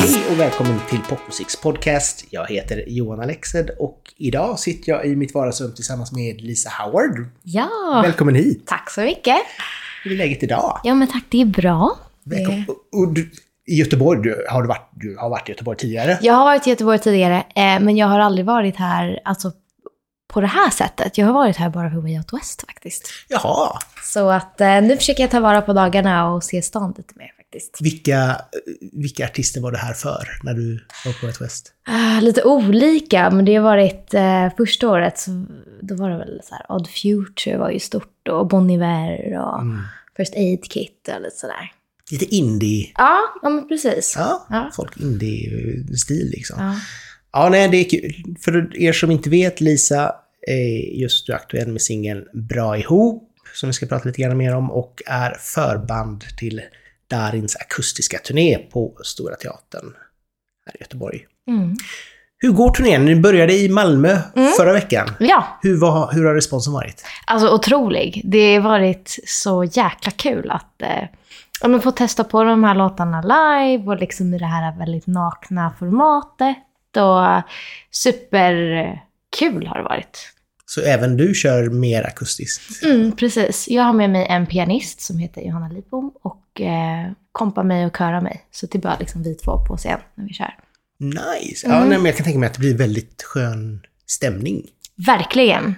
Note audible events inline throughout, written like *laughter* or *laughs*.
Hej och välkommen till Popmusiks podcast. Jag heter Johan Alexed och idag sitter jag i mitt vardagsrum tillsammans med Lisa Howard. Ja, Välkommen hit! tack så mycket. Hur är läget idag? Ja, men tack, det är bra. Välkommen. Och, och du, I Göteborg, du har, du varit, du har varit i Göteborg tidigare? Jag har varit i Göteborg tidigare, eh, men jag har aldrig varit här alltså, på det här sättet. Jag har varit här bara för Way Out West faktiskt. Jaha. Så att eh, nu försöker jag ta vara på dagarna och se stan lite mer faktiskt. Vilka, vilka artister var du här för när du var på West West? Ah, lite olika, men det har varit eh, första året, så, då var det väl så här, Odd Future var ju stort och Bon Iver och Mm. First Aid Kit och lite sådär. Lite indie. Ja, ja men precis. Ja, Ja. folk indie-stil liksom. Ja. Ja, nej, det är kul. För er som inte vet, Lisa är just nu aktuell med singeln Bra ihop, som vi ska prata lite grann mer om, och är förband till Darins akustiska turné på Stora Teatern här i Göteborg. Mm. Hur går turnén? Ni började i Malmö förra veckan. ja, Hur, var, hur har responsen varit? Alltså otrolig. Det har varit så jäkla kul att eh, få testa på de här låtarna live och liksom i det här väldigt nakna formatet. Och superkul har det varit. Så även du kör mer akustiskt? Mm, precis. Jag har med mig en pianist som heter Johanna Lidbom och eh, kompar mig och körar mig. Så det är bara liksom vi två på scen när vi kör. Nice! Ja, Mm. nej, men jag kan tänka mig att det blir väldigt skön stämning. Verkligen.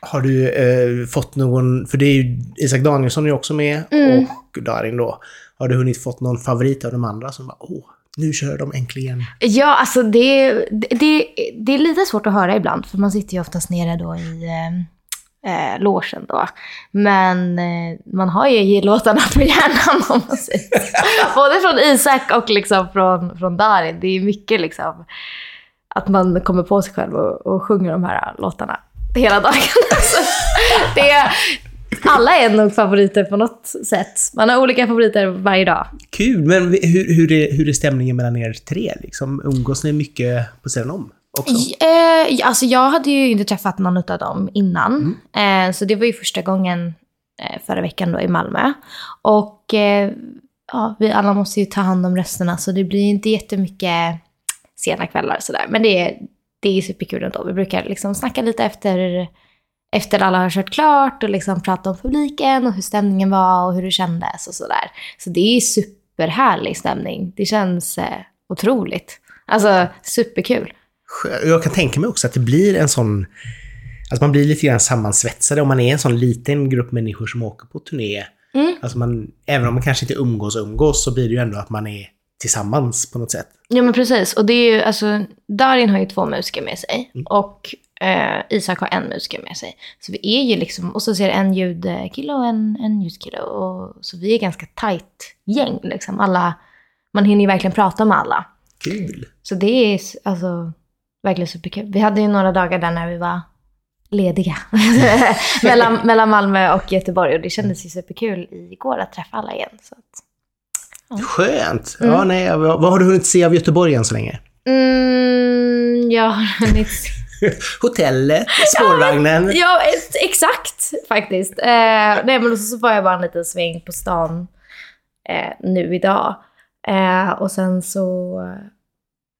Har du eh, fått någon, för det är ju Isak Danielsson är ju också med Mm. och Darin då. Har du hunnit fått någon favorit av de andra som bara åh, nu kör de äntligen. Ja, alltså det, det, det, det är lite svårt att höra ibland, för man sitter ju oftast nere då i eh, eh logen då. Men eh, man har ju låtarna på hjärnan *laughs* om man säger så. Både från Isak och liksom från, från Darin. Det är mycket liksom att man kommer på sig själv och, och sjunger de här låtarna hela dagen. *laughs* Alltså, det alla är nog favoriter på något sätt. Man har olika favoriter varje dag. Kul, men hur, hur, är, hur är stämningen mellan er tre? Liksom, umgås ni mycket på sidan om också? Eh, alltså jag hade ju inte träffat någon av dem innan. Eh, så det var ju första gången eh, förra veckan då i Malmö. Och eh, ja, vi alla måste ju ta hand om rösterna så det blir inte jättemycket sena kvällar och sådär. Men det är, det är superkul ändå. Vi brukar liksom snacka lite efter, efter alla har kört klart och liksom prata om publiken och hur stämningen var och hur det kändes och sådär. Så det är superhärlig stämning. Det känns eh, otroligt. Alltså superkul. Jag kan tänka mig också att det blir en sån... Alltså man blir lite grann sammansvetsade om man är en sån liten grupp människor som åker på turné. Mm. Alltså man, även om man kanske inte umgås och umgås så blir det ju ändå att man är tillsammans på något sätt. Ja men precis. Och det är ju, alltså, Darin har ju två musiker med sig. Och eh, Isak har en musiker med sig. Så vi är ju liksom, och så ser en ljudkille och en, en ljudkille. Och, så vi är ganska tajt gäng liksom. Alla, man hinner ju verkligen prata med alla. Kul! Så det är alltså verkligen superkul. Vi hade ju några dagar där när vi var lediga. *laughs* mellan, mellan Malmö och Göteborg. Och det kändes ju superkul igår att träffa alla igen. Så att, Skönt! Mm. Ja, nej, vad, vad har du hunnit se av Göteborg än så länge? mm, jag har hunnit *laughs* Hotellet, spårvagnen. Ja, ex- exakt faktiskt. Eh, nej, men så, var jag bara en liten sväng på stan eh, nu idag. Eh, och sen så...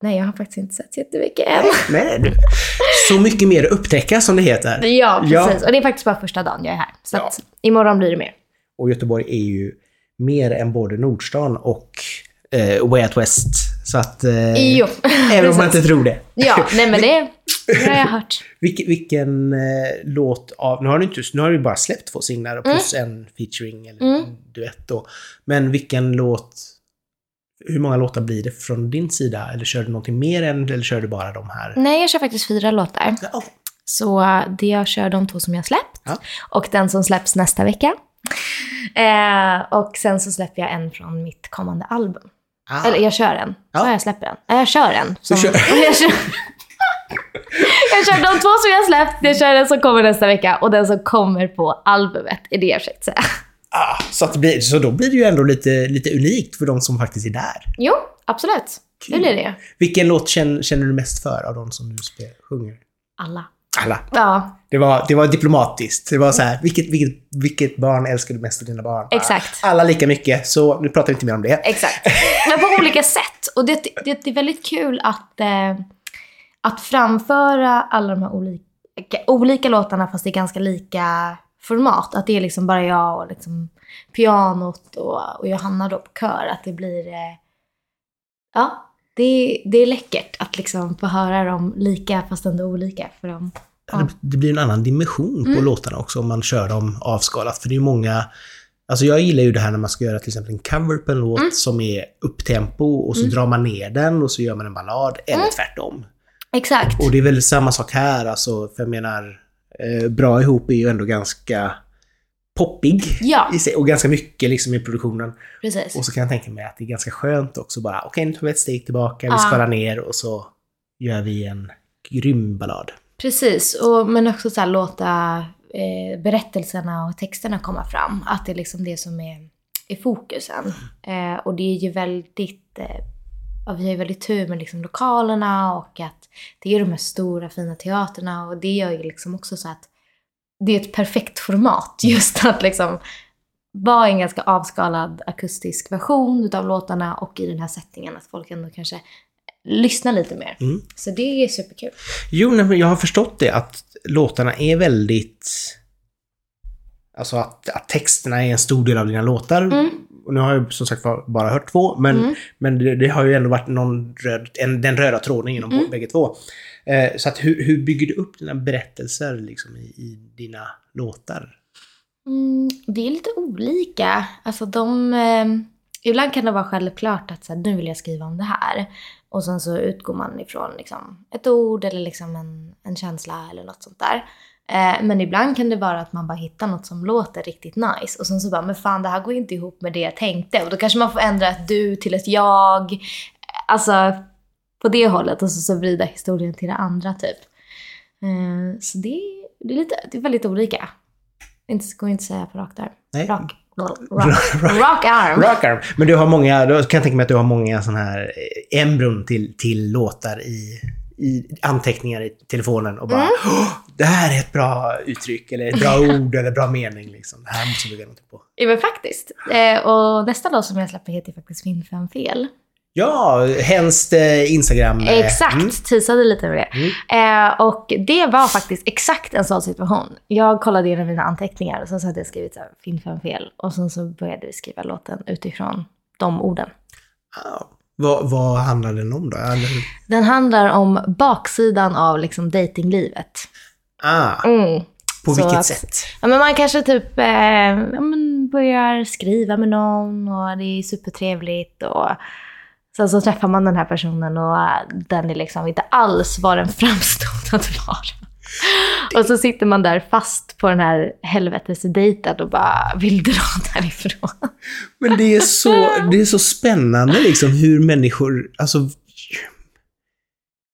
Nej, jag har faktiskt inte sett jättemycket än. *laughs* Nej, du. Så mycket mer att upptäcka som det heter. Ja, precis. Ja. Och det är faktiskt bara första dagen jag är här. Så Ja. att imorgon blir det mer. Och Göteborg är ju mer än både Nordstan och eh, Way Out West. Så att... Eh, Jo, även om man inte tror det. Ja, nej men *laughs* det, *laughs* det har jag hört. Vilken, vilken eh, låt av... Nu har, du inte, nu har du bara släppt två singlar plus en featuring eller Mm. duett då. Men vilken låt... Hur många låtar blir det från din sida? Eller kör du någonting mer än, eller kör du bara de här? Nej, jag kör faktiskt fyra låtar. Ja, Så eh, det jag kör de två som jag släppt. Ja. Och den som släpps nästa vecka. Eh, och sen så släpper jag en från mitt kommande album. Ah. Eller jag kör en. Ja. Ja, jag släpper en. Jag kör en. Som, kör- jag, kör, *laughs* *laughs* jag kör de två som jag släppt. Jag kör den som kommer nästa vecka. Och den som kommer på albumet är det jag försökt säga. Ah, så, att blir, så då blir det ju ändå lite, lite unikt för de som faktiskt är där. Jo, absolut. Det blir det. Vilken låt känner, känner du mest för av de som du spel, sjunger? Alla. Alla. Ja, Det var, det var diplomatiskt. Det var så här, vilket, vilket, vilket barn älskar du mest av dina barn? Exakt. Alla lika mycket, så nu pratar vi inte mer om det. exakt. Men på olika sätt. Och det, det, det är väldigt kul att, eh, att framföra alla de här olika, olika låtarna fast i ganska lika format. Att det är liksom bara jag och liksom pianot och, och Johanna då på kör. Att det blir... Eh, ja, det, det är läckert att liksom få höra dem lika fast ändå olika. För dem. Ja. Det, blir en annan dimension på Mm. låtarna också om man kör dem avskalat. För det är ju många... Alltså jag gillar ju det här när man ska göra till exempel en cover på en låt Mm. som är upptempo och så drar man ner den och så gör man en ballad, eller Mm. tvärtom. Exakt. Och det är väl samma sak här, alltså, för jag menar, eh, Bra ihop är ju ändå ganska poppig Ja, i sig och ganska mycket liksom i produktionen. precis. Och så kan jag tänka mig att det är ganska skönt också bara, okej nu tar vi ett steg tillbaka, vi Ja. skalar ner och så gör vi en grym ballad. Precis, och, men också så här, låta eh, berättelserna och texterna komma fram. Att det är liksom det som är i fokusen. Eh, och det är ju väldigt, eh, ja, vi har ju väldigt tur med liksom lokalerna och att det är de här stora fina teaterna och det gör ju liksom också så att det är ett perfekt format. Just att liksom vara en ganska avskalad akustisk version utav låtarna och i den här settingen att folk ändå kanske lyssnar lite mer. Mm. Så det är superkul. Jo, men jag har förstått det att låtarna är väldigt... Alltså att, att texterna är en stor del av dina låtar. Mm. Och nu har jag som sagt bara hört två, men, Mm. men det, det har ju ändå varit någon röd, en, den röda tråden genom Mm. bägge två. Eh, så att hur, hur bygger du upp dina berättelser liksom, i, i dina låtar? Mm, det är lite olika. Alltså de... Eh, ibland kan det vara självklart att så här, nu vill jag skriva om det här. Och sen så utgår man ifrån liksom, ett ord eller liksom en, en känsla eller något sånt där. Eh, men ibland kan det vara att man bara hittar något som låter riktigt nice. Och sen så bara, men fan det här går inte ihop med det jag tänkte. Och då kanske man får ändra ett du till ett jag. Alltså på det hållet. Och så, så vrida historien till det andra typ. Eh, så det, det, är lite, det är väldigt olika. Inte, går inte att säga på rakt arm. Nej. Rock, rock, *laughs* rock arm. Rock arm. Men du har många, då kan jag tänka mig att du har många sådana här eh, embron till, till låtar i, i anteckningar i telefonen och bara Mm. "Åh, det här är ett bra uttryck eller ett bra *laughs* ord eller bra mening. Liksom. Det här måste vi göra något på. Ja, men faktiskt. Eh, och nästa låt som jag släpper heter faktiskt Finn fem fel. Ja, helst eh, Instagram. eh, Exakt, mm. teasade lite med det. Mm. Eh, och det var faktiskt exakt en sån situation. Jag kollade igenom mina anteckningar och sen så hade jag skrivit så här, Finn fem fel. Och sen så började vi skriva låten utifrån de orden. Ja. Vad, vad handlar den om då? Den handlar om baksidan av liksom datinglivet. Ah, Mm. på Så vilket att- sätt? Ja, men man kanske typ eh, ja, men börjar skriva med någon och det är supertrevligt. Och sen så träffar man den här personen och den är liksom inte alls vad den *laughs* framstod att vara. Och så sitter man där fast på den här helvetesdejten och bara vill dra därifrån. Men det är så, det är så spännande liksom hur människor, alltså...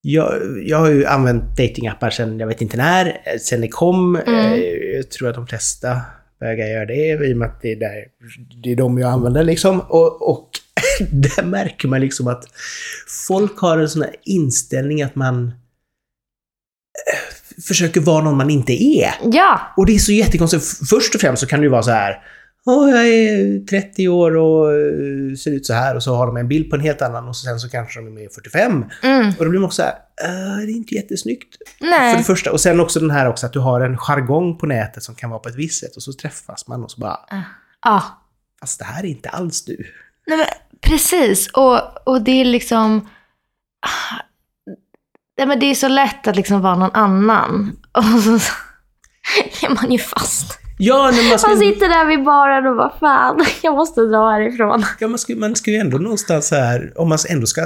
Jag, jag har ju använt datingappar sedan jag vet inte när, sen det kom. Mm. Eh, Jag tror att de flesta bögar gör det i och med att det är, där, det är de jag använder liksom. Och, och *laughs* där märker man liksom att folk har en sån här inställning att man eh, försöker vara någon man inte är. Ja, Och det är så jättekonstigt. Först och främst så kan det ju vara så här. Åh, jag är 30 år och eh, ser ut så här och så har de en bild på en helt annan och sen så kanske de är med 45. mm, Och då blir man också så här, "Eh, det är inte jättesnyggt. För det nej. första. Och sen också den här också att du har en jargong på nätet som kan vara på ett visst sätt och så träffas man och så bara, Ja, fast det här är inte alls du. Nej, men, precis. Och, och det är liksom... Nej, men det är så lätt att liksom vara någon annan. *laughs* Och så, så är man ju fast. Ja, men man ska, Man sitter där vid baren och bara fan, *laughs* jag måste dra härifrån. ja, man, ska, man ska ju ändå någonstans så här, om man ändå ska,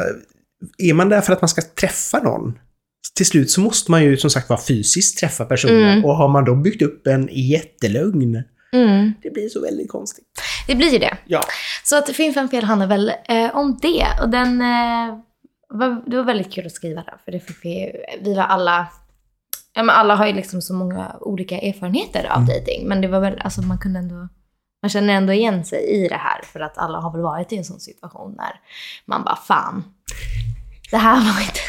är man där för att man ska träffa någon, till slut så måste man ju som sagt vara fysiskt träffa personen. Mm. Och har man då byggt upp en jättelögn, Mm. det blir så väldigt konstigt. Det blir ju det. Ja. Så att Finn fem fel handlar väl eh, om det. Och den, eh, det var väldigt kul att skriva den. För det fick vi, vi var alla, ja men alla har ju liksom så många olika erfarenheter av Mm. dating. Men det var väl, alltså man kunde ändå, man känner ändå igen sig i det här. För att alla har väl varit i en sån situation när man bara fan, det här var inte,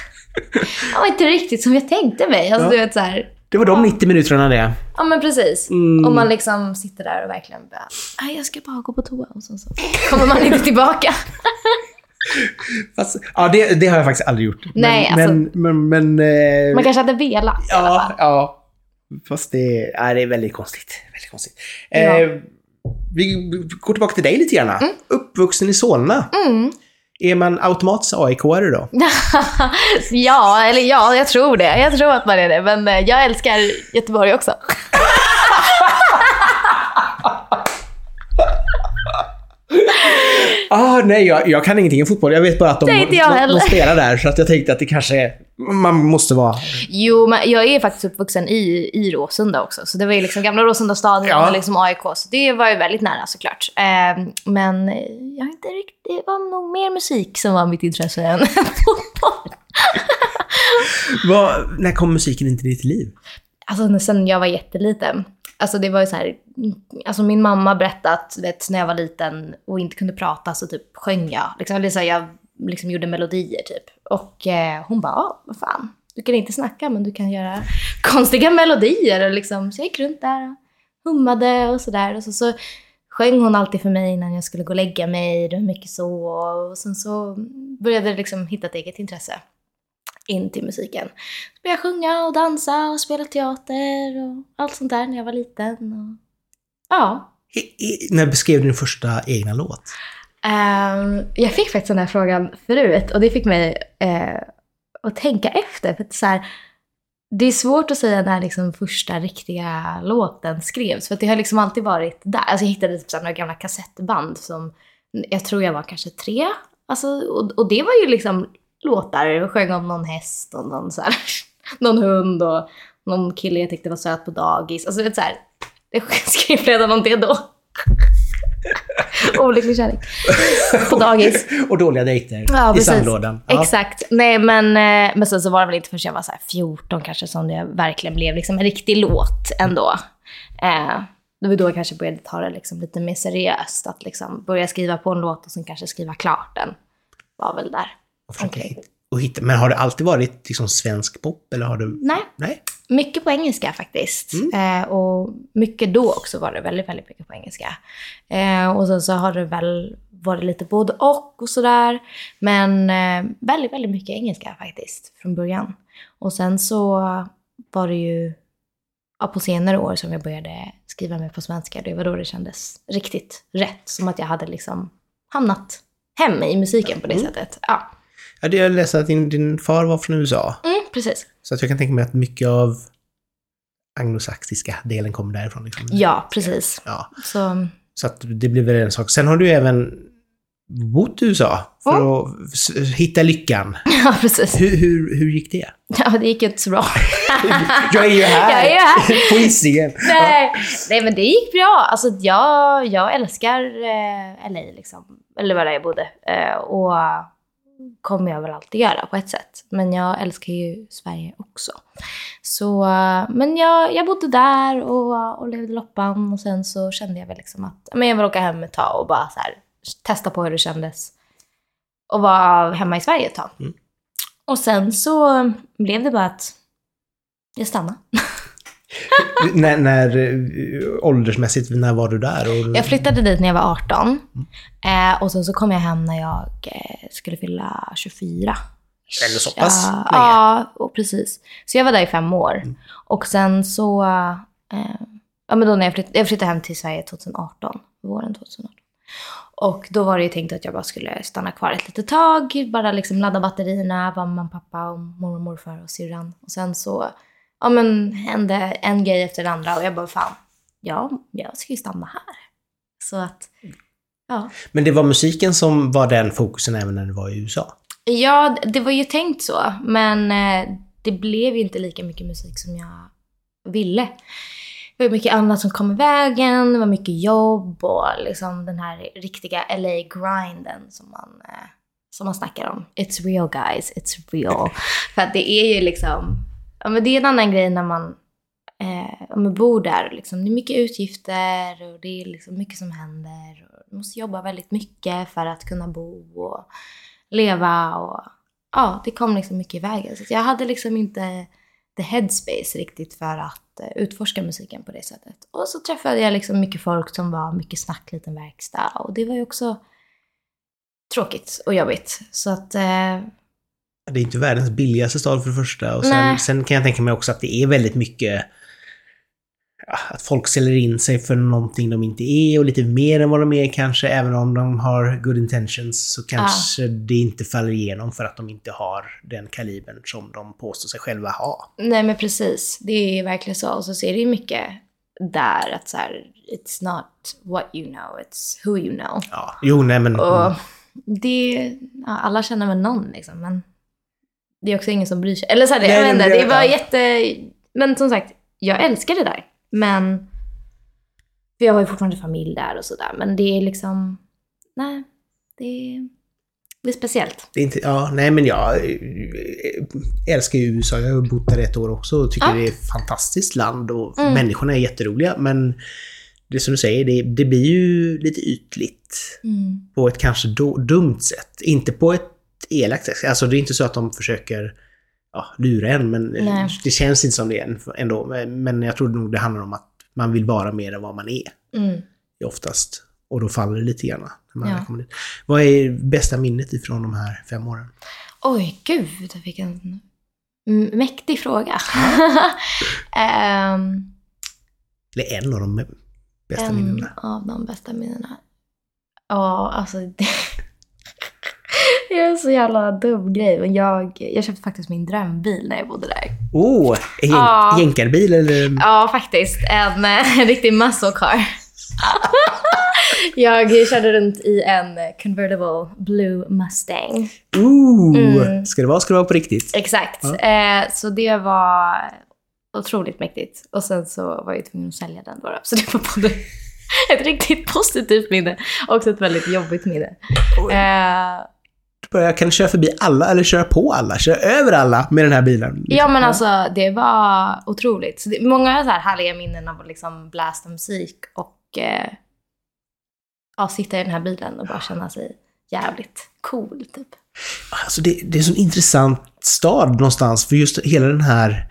det var inte riktigt som jag tänkte mig. Alltså Ja. du vet så här, Det var de 90 minuterna det. Ja men precis. Mm. Om man liksom sitter där och verkligen bara, "Aj, jag ska bara gå på toa och så, så *laughs* kommer man inte tillbaka. Fast, ja, det, det har jag faktiskt aldrig gjort. Men, Nej, alltså- men, men, men eh, Man kanske hade velat i alla ja, fall. ja. Fast det, ja, det är väldigt konstigt. Väldigt konstigt. Ja. Eh, vi går tillbaka till dig lite grann. Uppvuxen i Solna. Mm. Är man automatiskt aik då? *laughs* ja, eller ja, jag tror det. Jag tror att man är det. Men eh, jag älskar Göteborg också. Ah, nej, jag, jag kan ingenting om fotboll. Jag vet bara att de, de, de spelar där. Så att jag tänkte att det kanske är, man måste vara... Jo, men jag är faktiskt uppvuxen i, i Råsunda också. Så det var ju liksom gamla Råsunda stadion Ja. och liksom AIK. Så det var ju väldigt nära såklart. Eh, men jag inte riktigt, det var nog mer musik som var mitt intresse än *laughs* fotboll. När kom musiken in till ditt liv? Alltså sen jag var jätteliten. Alltså det var ju så här, alltså min mamma berättade att vet, när jag var liten och inte kunde prata så typ sjöng jag. Liksom, eller så här, jag liksom gjorde melodier typ. Och eh, hon bara, vad fan, du kan inte snacka men du kan göra *laughs* konstiga melodier. Och liksom, så jag gick runt där och hummade och sådär. Och så, så sjöng hon alltid för mig innan jag skulle gå och lägga mig. Det var mycket så. Och sen så började jag liksom hitta ett eget intresse in till musiken. Så började jag sjunga och dansa och spela teater och allt sånt där när jag var liten. Och... Ja. I, i, när beskrev du din första egna låt? Ehm, jag fick faktiskt den här frågan förut och det fick mig eh, att tänka efter. För att så här, det är svårt att säga när liksom första riktiga låten skrevs. För att det har liksom alltid varit där. Alltså jag hittade typ några gamla kassettband som jag tror jag var kanske tre. Alltså, och, och det var ju liksom låtar. Jag sjöng om någon häst och någon, så här, *laughs* någon hund och någon kille jag tyckte var söt på dagis. Alltså vet, så här, jag *laughs* skrev redan om det då. *laughs* Olycklig kärlek. På dagis. och dåliga dejter Ja, i precis. sandlådan. Ja. Exakt. Nej, men, eh, men sen så var det väl inte förrän jag var så här 14 kanske som det verkligen blev liksom en riktig låt ändå. Eh, det var då jag kanske började ta det liksom lite mer seriöst. Att liksom börja skriva på en låt och sen kanske skriva klart den. Var väl där. Och försöka hitta- och hitta. Men har det alltid varit liksom svensk pop? Eller har du... Nej, Nej? mycket på engelska faktiskt. Mm. Eh, och mycket då också var det väldigt, väldigt mycket på engelska. Eh, och sen så har det väl varit lite både och och sådär. Men eh, väldigt, väldigt mycket engelska faktiskt från början. Och sen så var det ju ja, på senare år som jag började skriva mer på svenska. Det var då det kändes riktigt rätt. Som att jag hade liksom hamnat hem i musiken på det Mm. sättet. Ja, Ja, det jag läste att din, din far var från USA. mm, precis. Så att jag kan tänka mig att mycket av anglosaxiska delen kommer därifrån. Liksom. Ja, precis. ja. Så Så att det blir väl en sak. Sen har du även bott i USA för att s- hitta lyckan. *laughs* Ja, precis. Hur, hur, hur gick det? *laughs* Ja, det gick inte så bra. *laughs* Jag är ju här! Jag är ju här. På Hisingen! Nej. Nej, men det gick bra. Alltså, jag, jag älskar eh, LA, liksom. eller var där jag bodde. Eh, och kommer jag väl alltid göra på ett sätt. Men jag älskar ju Sverige också. Så, men jag, jag bodde där och, och levde loppan och sen så kände jag väl liksom att men jag vill åka hem ett tag och bara så här, testa på hur det kändes. Och vara hemma i Sverige ett tag. Mm. Och sen så blev det bara att jag stannade. *laughs* *laughs* när, när, eh, åldersmässigt, när var du där? Och, Jag flyttade dit när jag var 18. Eh, och sen så kom jag hem när jag eh, skulle fylla 24. Eller så pass ja, länge? Ja, och precis. Så jag var där i fem år. Och sen så... Eh, ja, men då när jag, flytt, jag flyttade hem till Sverige 2018. Våren 2018. Och då var det ju tänkt att jag bara skulle stanna kvar ett litet tag. Bara liksom ladda batterierna, vara mamma, pappa, och mormor och morfar och syrran. Och sen så ja, men, hände en grej efter den andra. Och jag bara, fan, ja, jag ska ju stanna här. Så att, ja. Men det var musiken som var den fokusen även när du var i USA? Ja, det var ju tänkt så. Men eh, det blev ju inte lika mycket musik som jag ville. Det var mycket annat som kom i vägen. Det var mycket jobb och liksom den här riktiga LA-grinden som man, eh, som man snackar om. It's real guys, it's real. För att det är ju liksom... Ja, men det är en annan grej när man, eh, man bor där. Liksom. Det är mycket utgifter och det är liksom mycket som händer. Och du måste jobba väldigt mycket för att kunna bo och leva och ja, det kom liksom mycket i vägen. Så jag hade liksom inte the headspace riktigt för att eh, utforska musiken på det sättet. Och så träffade jag liksom mycket folk som var mycket snack, liten verkstad. Och det var ju också tråkigt och jobbigt. Så att... Eh, det är inte världens billigaste stad för det första. Och sen, sen kan jag tänka mig också att det är väldigt mycket ja, att folk säljer in sig för någonting de inte är och lite mer än vad de är kanske. Även om de har good intentions så kanske det inte faller igenom för att de inte har den kalibern som de påstår sig själva ha. nej men precis, det är verkligen så. Och så ser det ju mycket där att så här, it's not what you know, it's who you know. Ja, jo, nej men... Och det, ja, alla känner väl någon liksom, men det är också ingen som bryr sig. Eller så här, Nej, jag vet inte, det- det var jätte... Men som sagt, jag älskar det där. Men... För jag har ju fortfarande familj där och sådär. Men det är liksom... Nej, det är, det är speciellt. Det är inte, ja, nej men jag eh, älskar ju USA. Jag har bott där ett år också och tycker Ja. det är ett fantastiskt land och Mm. människorna är jätteroliga. Men det som du säger, det, det blir ju lite ytligt på ett kanske do, dumt sätt. Inte på ett elakt. Alltså det är inte så att de försöker ja, lura en, men eh, Nej. det känns inte som det än- ändå. Men jag tror nog det handlar om att man vill vara mer än vad man är Mm. oftast. Och då faller det lite grann. När man Ja. kommer dit. Vad är bästa minnet ifrån de här fem åren? Oj, gud vilken mäktig fråga. *laughs* Ehm, Eller en av de bästa en minnena. av de bästa minnena. Ja, alltså... Det, *laughs* det är en så jävla dum grej. Men jag, jag köpte faktiskt min drömbil när jag bodde där. Oh, en Ja. jänkarbil eller? Ja, faktiskt. En, eh, *laughs* en riktig muscle car. *laughs* jag körde runt i en convertible blue Mustang. Ooh, Mm. ska det vara ska det vara på riktigt. Exakt. Ja. Eh, så det var otroligt mäktigt. Och sen så var jag tvungen att sälja den då. Så det var både ett riktigt positivt minne och också ett väldigt jobbigt minne. Eh, Jag kan köra förbi alla eller köra på alla, köra över alla med den här bilen. ja men alltså det var otroligt. Så det, många så här härliga minnen av liksom blästa musik och eh, ja, sitta i den här bilen och bara känna sig jävligt cool typ. Alltså det, det är en sån intressant stad någonstans, för just hela den här...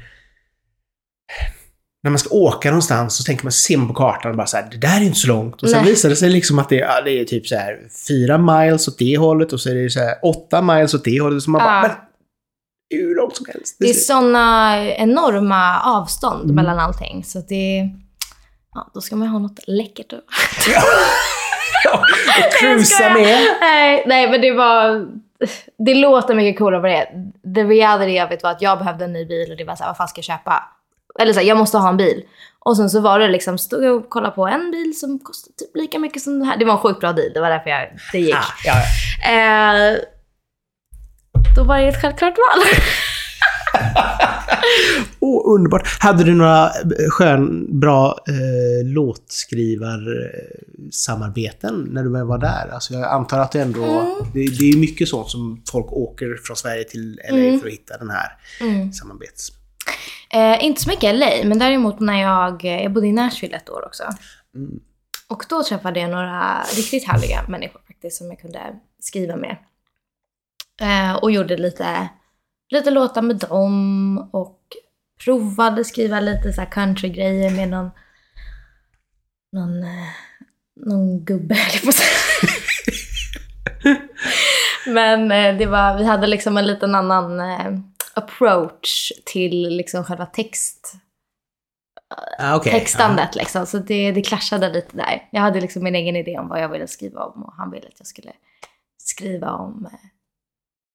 När man ska åka någonstans så tänker man, ser man på kartan och bara så här, det där är inte så långt. Och sen Nej. visar det sig liksom att det, ja, det är typ så här fyra miles åt det hållet och så är det så här åtta miles åt det hållet. Så man bara, Ja. men det är hur långt som helst. Det är sådana enorma avstånd Mm. mellan allting. Så det... Ja, då ska man ha något läckert att... *laughs* Och cruisa med. Nej, nej, men det var... Det låter mycket coolare vad det är. The reality of it var att jag behövde en ny bil och det var så här, vad fan ska jag köpa? Eller så här, jag måste ha en bil. Och sen så var det liksom, stod jag och kollade på en bil som kostade typ lika mycket som den här. Det var en sjukt bra deal, det var därför jag, det gick. Ah, ja, ja. Eh, då var det ett självklart val. *laughs* Åh, underbart. Hade du några eh, skön, bra eh, låtskrivarsamarbeten när du var där? Alltså jag antar att det ändå... Mm. Det, det är mycket sånt som folk åker från Sverige till LA Mm. för att hitta den här Mm. samarbets... Eh, inte så mycket LA, men däremot när jag, jag bodde i Nashville ett år också. Mm. Och då träffade jag några riktigt härliga människor faktiskt som jag kunde skriva med. Eh, och gjorde lite, lite låtar med dem och provade skriva lite så här countrygrejer med någon, någon, eh, någon gubbe, *laughs* jag på. *laughs* Men eh, det var, vi hade liksom en liten annan eh, approach till liksom själva text, Ah, okay. textandet. Liksom. Så det, det clashade lite där. Jag hade liksom min egen idé om vad jag ville skriva om och han ville att jag skulle skriva om eh,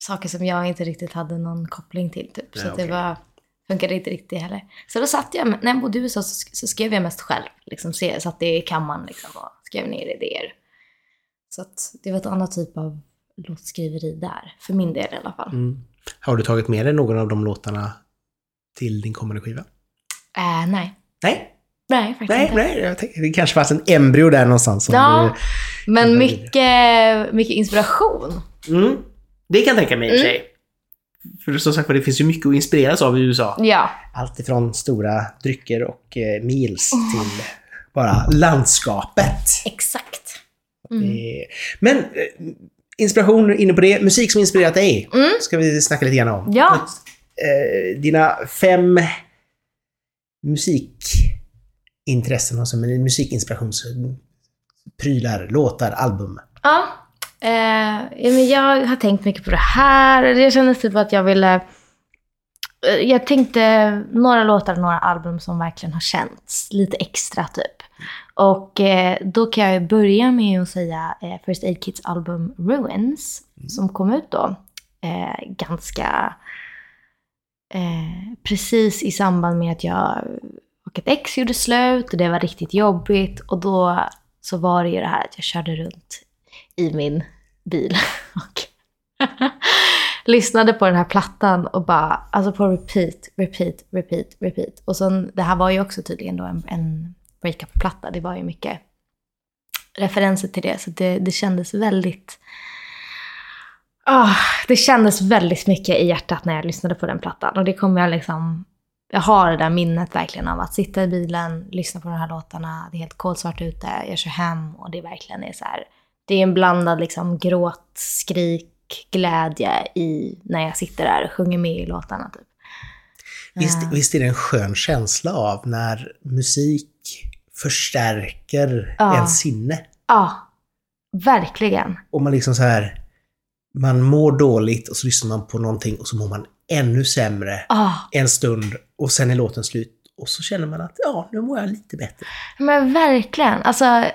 saker som jag inte riktigt hade någon koppling till. Typ. Så Ja, att det okej. var, funkade inte riktigt heller. Så då satt jag, när jag bodde i USA så, så skrev jag mest själv. Liksom, se- satt i kammaren liksom, och skrev ner idéer. Så det var ett annat typ av låtskriveri där. För min del i alla fall. Mm. Har du tagit med dig någon av de låtarna till din kommande skiva? Äh, nej. Nej, Nej, faktiskt nej, inte. nej. Jag tänkte, det kanske fanns en embryo där någonstans. Ja, du, men mycket, mycket inspiration. mm. Det kan jag tänka mig i och för Mm. sig. För som sagt det finns ju mycket att inspireras av i USA. Ja. Allt ifrån stora drycker och eh, meals till bara landskapet. Exakt. Mm. Men eh, inspiration inne på det. Musik som inspirerat dig Mm. ska vi snacka lite grann om. Ja. eh, dina fem musikintressen, alltså musikinspirationsprylar, låtar, album. Ja. Eh, men jag har tänkt mycket på det här. Jag kände typ att jag ville... eh, Jag tänkte några låtar några album som verkligen har känts lite extra typ. Och eh, då kan jag börja med att säga eh, First Aid Kits album Ruins. Som kom ut då eh, ganska eh, precis i samband med att jag och ett ex gjorde slut och det var riktigt jobbigt. Och då så var det ju det här att jag körde runt i min bil *laughs* och lyssnade på den här plattan och bara, alltså på repeat, repeat, repeat, repeat. Och sen, det här var ju också tydligen då en, en breakup-platta. Det var ju mycket referenser till det, så det, det kändes väldigt... Oh, det kändes väldigt mycket i hjärtat när jag lyssnade på den plattan. Och det kommer jag liksom... Jag har det där minnet verkligen av att sitta i bilen, lyssna på de här låtarna. Det är helt kolsvart ute, jag kör hem och det verkligen är så här... Det är en blandad liksom gråt, skrik, glädje i när jag sitter där och sjunger med i låtarna. Typ. Visst, visst är det en skön känsla av när musik förstärker Ja. ens sinne? Ja, verkligen. Och man liksom så här... Man mår dåligt och så lyssnar man på någonting och så mår man ännu sämre Ja, en stund och sen är låten slut. Och så känner man att ja, nu mår jag lite bättre. men verkligen. Alltså,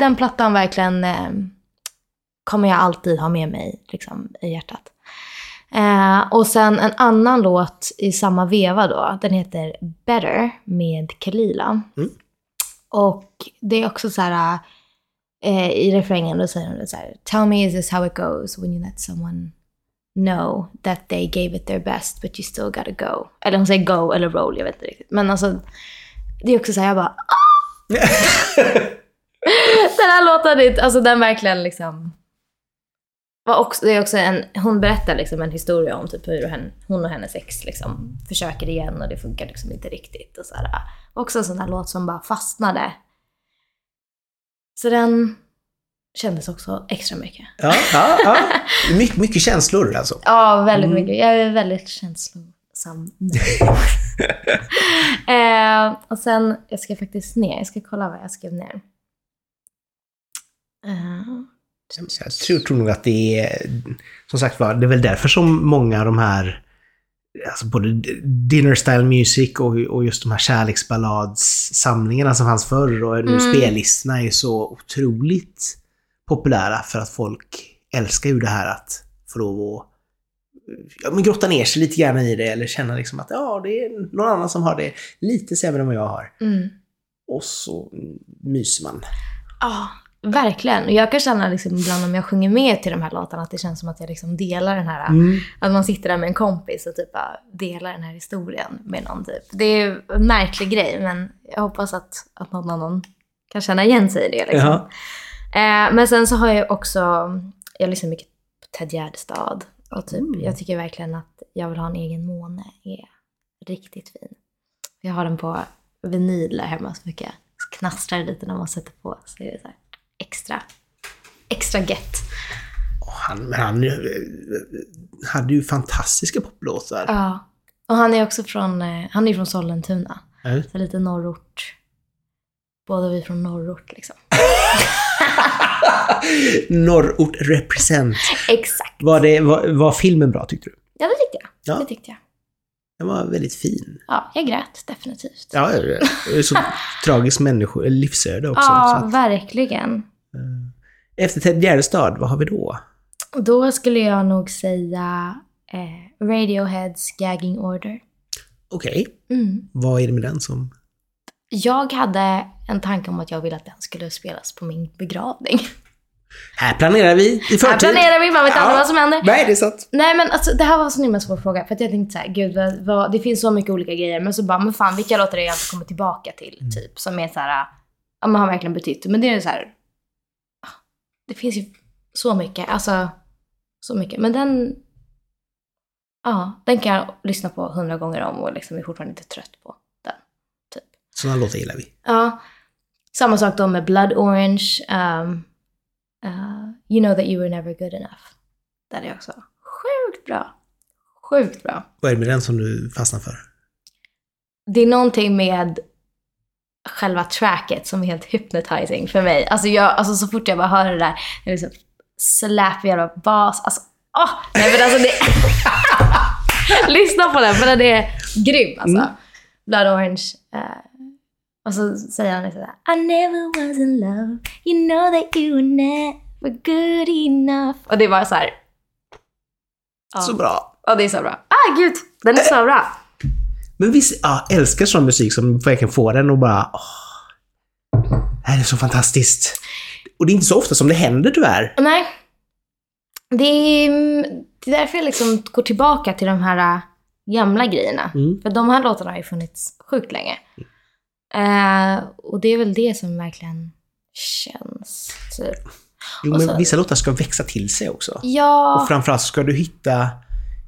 den plattan verkligen eh, kommer jag alltid ha med mig liksom, i hjärtat. Eh, och sen en annan låt i samma veva då, den heter Better med Kalila. Mm. Och det är också så här, eh, i refrängen då säger de så här, Tell me is this how it goes when you let someone know that they gave it their best but you still gotta go. Eller hon säger go eller roll, jag vet inte riktigt. Men alltså, det är också så här, jag bara, *laughs* den här låten, alltså den verkligen liksom... Var också, det är också en, hon berättar liksom en historia om typ hur hen, hon och hennes ex liksom försöker igen och det funkar liksom inte riktigt. Och så här. Också en sån här låt som bara fastnade. Så den kändes också extra mycket. Ja, ja, ja. My, mycket känslor alltså. Ja, väldigt Mm. mycket. Jag är väldigt känslosam. *laughs* eh, och sen, jag ska faktiskt ner. Jag ska kolla vad jag skrev ner. Så Jag tror, tror nog att det är, som sagt var, det är väl därför som många av de här, alltså både dinner style music och, och just de här kärleksballadssamlingarna som fanns förr och nu Mm. spellistorna är så otroligt populära för att folk älskar ju det här att få lov att ja, men grotta ner sig lite grann i det eller känna liksom att ja, det är någon annan som har det lite sämre än vad jag har. mm. Och så myser man. Ja, verkligen. Och jag kan känna liksom ibland om jag sjunger med till de här låtarna att det känns som att jag liksom delar den här... Mm. Att man sitter där med en kompis och typ delar den här historien med någon typ. Det är en märklig grej men jag hoppas att, att någon annan kan känna igen sig i det. Liksom. Ja. Eh, men sen så har jag också, jag lyssnar mycket på Ted Gärdestad. Och typ, Mm. jag tycker verkligen att Jag vill ha en egen måne är riktigt fin. Jag har den på vinyl där hemma så mycket. Knastrar lite när man sätter på. Så är det så här extra, extra gett. Och Han, men han eh, hade ju fantastiska poplåtar. Ja. Och han är också från, eh, han är från Sollentuna. Ja. Så lite norrort. Båda vi från norrort liksom. *laughs* Norrort represent. Exakt. Var, det, var, var filmen bra tyckte du? Ja, det tyckte jag. Ja. Det tyckte jag. Den var väldigt fin. Ja, jag grät definitivt. Ja, det är så *laughs* tragisk människo, livsöde också. Ja, att, verkligen. efter Ted Gärdestad, vad har vi då? Då skulle jag nog säga eh, Radioheads Gagging Order. Okej, Mm. vad är det med den som... Jag hade en tanke om att jag ville att den skulle spelas på min begravning. Här planerar vi i förtid. Här planerar vi, man vet Ja. aldrig vad som händer. Nej, det är sant. Nej men alltså det här var en så himla svår fråga. För att jag tänkte så här, gud vad, vad, det finns så mycket olika grejer. Men så bara, men fan vilka låtar är jag inte kommer tillbaka till? Typ. Som är så här, ja men har verkligen betytt. Men det är så här, ah, det finns ju så mycket. Alltså, så mycket. Men den, ja, den kan jag lyssna på hundra gånger om och liksom är fortfarande inte trött på den. Typ. Sådana låtar gillar vi. Ja. Samma sak då med Blood Orange. Um, uh, you know that you were never good enough. Den är också sjukt bra. Sjukt bra. Vad är det med den som du fastnar för? Det är någonting med själva tracket som är helt hypnotizing för mig. Alltså, jag, alltså så fort jag bara hör det där, det är liksom slappig jävla bas. Alltså, åh! Nej men alltså det... *laughs* Lyssna på den, för den är grym alltså. Mm. Blood Orange. eh, och så säger han liksom I never was in love, you know that you were never good enough. Och det var så här. Ja. Så bra. Ja, det är så bra. Ah, gud! Den är så bra. Men visst, ja, älskar sån musik som verkligen får den och bara... Åh, det här är så fantastiskt. Och det är inte så ofta som det händer tyvärr. Nej. Det är, det är därför jag liksom går tillbaka till de här äh, gamla grejerna. Mm. För de här låtarna har ju funnits sjukt länge. Eh, och det är väl det som verkligen känns, typ. Jo, men så- vissa låtar ska växa till sig också. Ja, Och framförallt ska du hitta,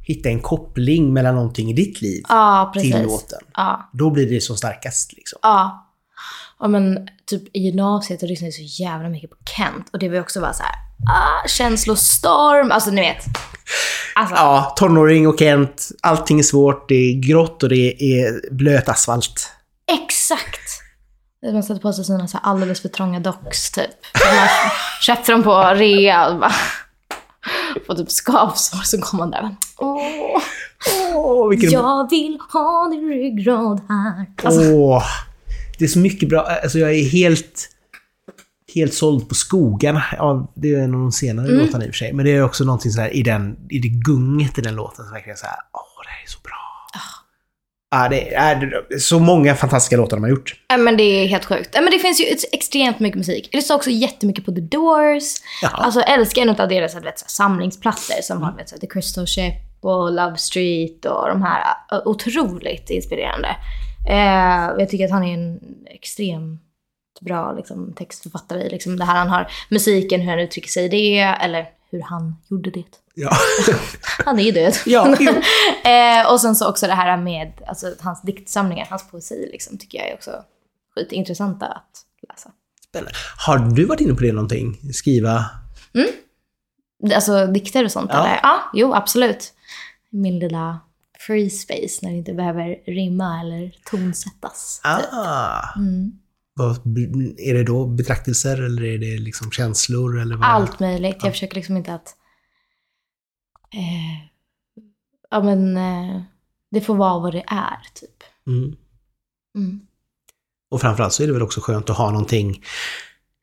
hitta en koppling mellan någonting i ditt liv ja till låten. Ja, Då blir det som starkast. Liksom. ja. Ja men typ i gymnasiet lyssnade jag så jävla mycket på Kent. Och det var också bara så här, ah, känslostorm. Alltså ni vet. Alltså, Ja, tonåring och Kent. Allting är svårt, det är grått och det är blöt asfalt. Exakt! Man sätter på sig sina så här alldeles för trånga docks typ. Man *laughs* köpte dem på rea och bara får typ skavsår så kommer man där Åh, Åh, vilken... jag vill ha din ryggrad här. Alltså, Åh, det är så mycket bra. Alltså jag är helt, helt såld på skogarna. Ja, det är en av de senare Mm. låtarna i och för sig. Men det är också någonting så här i, den, i det gunget i den låten som verkligen så här, åh, det här är så bra. Ja, det är, så många fantastiska låtar de har gjort. ja, men det är helt sjukt. Ja, men det finns ju extremt mycket musik. Jag lyssnar också jättemycket på The Doors. Ja. Alltså jag älskar en av deras vet, samlingsplattor som har vet, The Crystal Ship och Love Street och de här. Otroligt inspirerande. Eh, jag tycker att han är en extremt bra liksom, textförfattare i liksom, det här han har. Musiken, hur han uttrycker sig i det, eller hur han gjorde det. Ja. *laughs* Han är ju död. Ja, *laughs* eh, och sen så också det här med alltså, hans diktsamlingar, hans poesi liksom, tycker jag är också skitintressanta att läsa. Spännande. Har du varit inne på det någonting? Skriva? Alltså dikter och sånt Ja. eller? Ja, jo absolut. Min lilla free space när det inte behöver rimma eller tonsättas. Ah. Mm. Vad, är det då betraktelser eller är det liksom känslor? Eller vad? Allt möjligt. Jag försöker liksom inte att... Eh, ja men... Eh, det får vara vad det är, typ. Mm. Mm. Och framförallt så är det väl också skönt att ha någonting.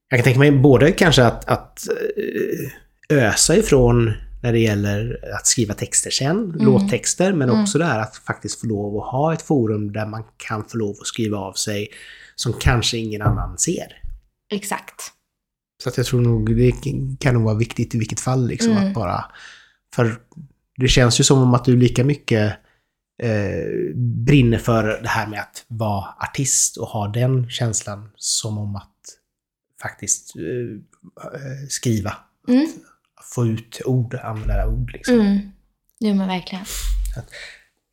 Jag kan tänka mig både kanske att, att eh, ösa ifrån när det gäller att skriva texter sen, låttexter, men Mm. också det här att faktiskt få lov att ha ett forum där man kan få lov att skriva av sig som kanske ingen annan ser. Exakt. Så att jag tror nog det kan nog vara viktigt i vilket fall liksom Mm. att bara... För det känns ju som om att du lika mycket eh, brinner för det här med att vara artist och ha den känslan som om att faktiskt eh, eh, skriva. Mm. Få ut ord, använda ord liksom. Mm. Jo men verkligen.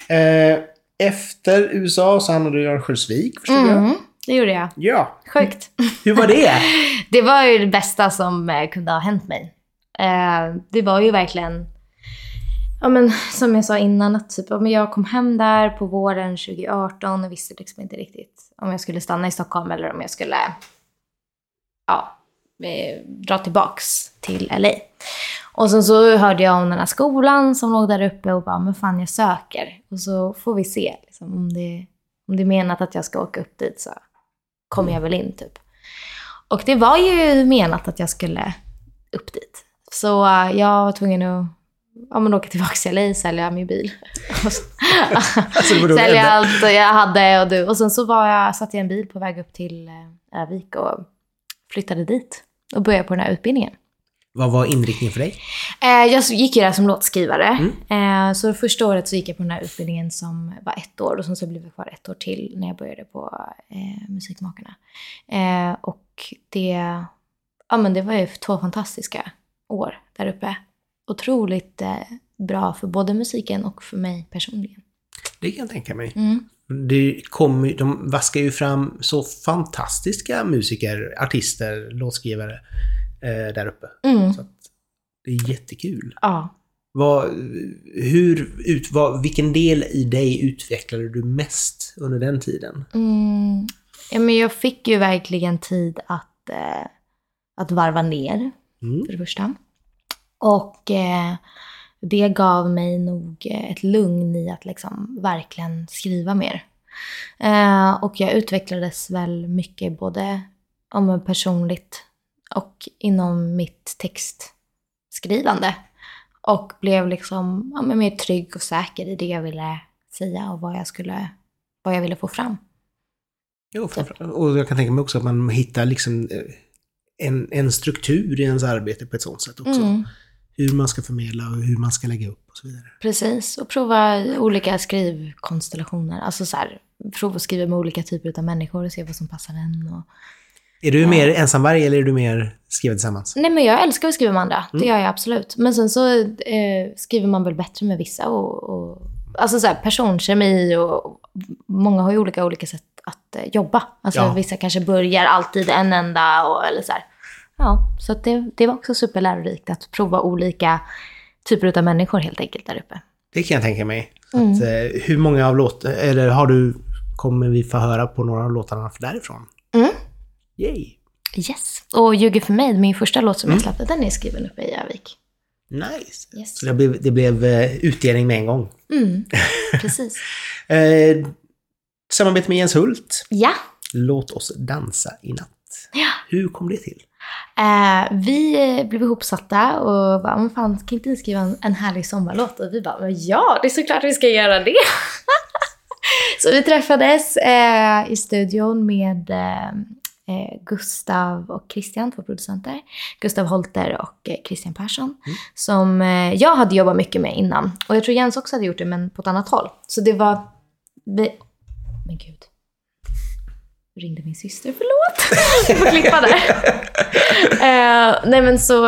Eh, efter USA så hamnade du i Örnsköldsvik förstod jag. Mm. Det gjorde jag. Ja, Sjukt. hur var det? *laughs* Det var ju det bästa som eh, kunde ha hänt mig. Eh, det var ju verkligen, ja men som jag sa innan, att typ, ja, jag kom hem där på våren 2018 och visste liksom inte riktigt om jag skulle stanna i Stockholm eller om jag skulle ja, eh, dra tillbaks till LA. Och sen så hörde jag om den här skolan som låg där uppe och bara, men fan jag söker. Och så får vi se liksom, om, det, om det är menat att jag ska åka upp dit så kommer jag väl in typ. Och det var ju menat att jag skulle upp dit. Så eh, jag var tvungen att ja, men åka tillbaka till LA, sälja min bil. Och så- *laughs* Alltså, sälja allt jag hade. Och, du. och sen så var jag, satt jag i en bil på väg upp till eh, Övik och flyttade dit. Och började på den här utbildningen. Vad var inriktningen för dig? Eh, jag gick ju där som låtskrivare. Mm. Eh, så första året så gick jag på den här utbildningen som var ett år och sen så blev jag kvar ett år till när jag började på Musikmakarna. Och det, ja, men det var ju två fantastiska år där uppe. Otroligt eh, bra för både musiken och för mig personligen. Det kan jag tänka mig. Mm. Det ju- de vaskar ju fram så fantastiska musiker, artister, låtskrivare eh, där uppe. Mm. Så det är jättekul. Ja. Vad, hur, ut, vad, vilken del i dig utvecklade du mest under den tiden? Mm. Ja, men jag fick ju verkligen tid att, eh, att varva ner, Mm. för det första. Och eh, det gav mig nog eh, ett lugn i att liksom verkligen skriva mer. Eh, och jag utvecklades väl mycket både om personligt och inom mitt textskrivande. Och blev liksom ja, mer trygg och säker i det jag ville säga och vad jag, skulle, vad jag ville få fram. Jo, framför- och jag kan tänka mig också att man hittar liksom eh, en, en struktur i ens arbete på ett sånt sätt också. Mm. Hur man ska förmedla och hur man ska lägga upp och så vidare. Precis, och prova olika skrivkonstellationer. Alltså så här, prova att skriva med olika typer av människor och se vad som passar en. Och... Är du mer ensamvarg eller är du mer skriva tillsammans? Nej men jag älskar att skriva med andra, Mm. det gör jag absolut. Men sen så eh, skriver man väl bättre med vissa och, och alltså så här, personkemi och många har ju olika, olika sätt att eh, jobba. Alltså Ja. vissa kanske börjar alltid en enda och eller så här. Ja, så det, det var också superlärorikt att prova olika typer av människor helt enkelt där uppe. Det kan jag tänka mig. Mm. Att, eh, hur många av låt eller har du, kommer vi få höra på några av låtarna därifrån? Mm. Yay! Yes. Och Ljuger för mig, min första låt som Mm. jag släppte, den är skriven uppe i Övik. Nice! Yes. Så det blev, det blev eh, utdelning med en gång. Mm, *laughs* precis. Eh, samarbete med Jens Hult. Ja. Låt oss dansa i natt. Ja. Hur kom det till? Eh, vi blev ihopsatta och bara, men fan, kan inte ni skriva en, en härlig sommarlåt? Och vi bara, men ja, det är såklart vi ska göra det. *laughs* så vi träffades eh, i studion med eh, eh, Gustav och Christian, två producenter. Gustav Holter och eh, Christian Persson. Som eh, jag hade jobbat mycket med innan. Och jag tror Jens också hade gjort det, men på ett annat håll. Så det var... Vi... Men gud. Ringde min syster, förlåt. Jag får klippa där. *laughs* Eh, nej men så,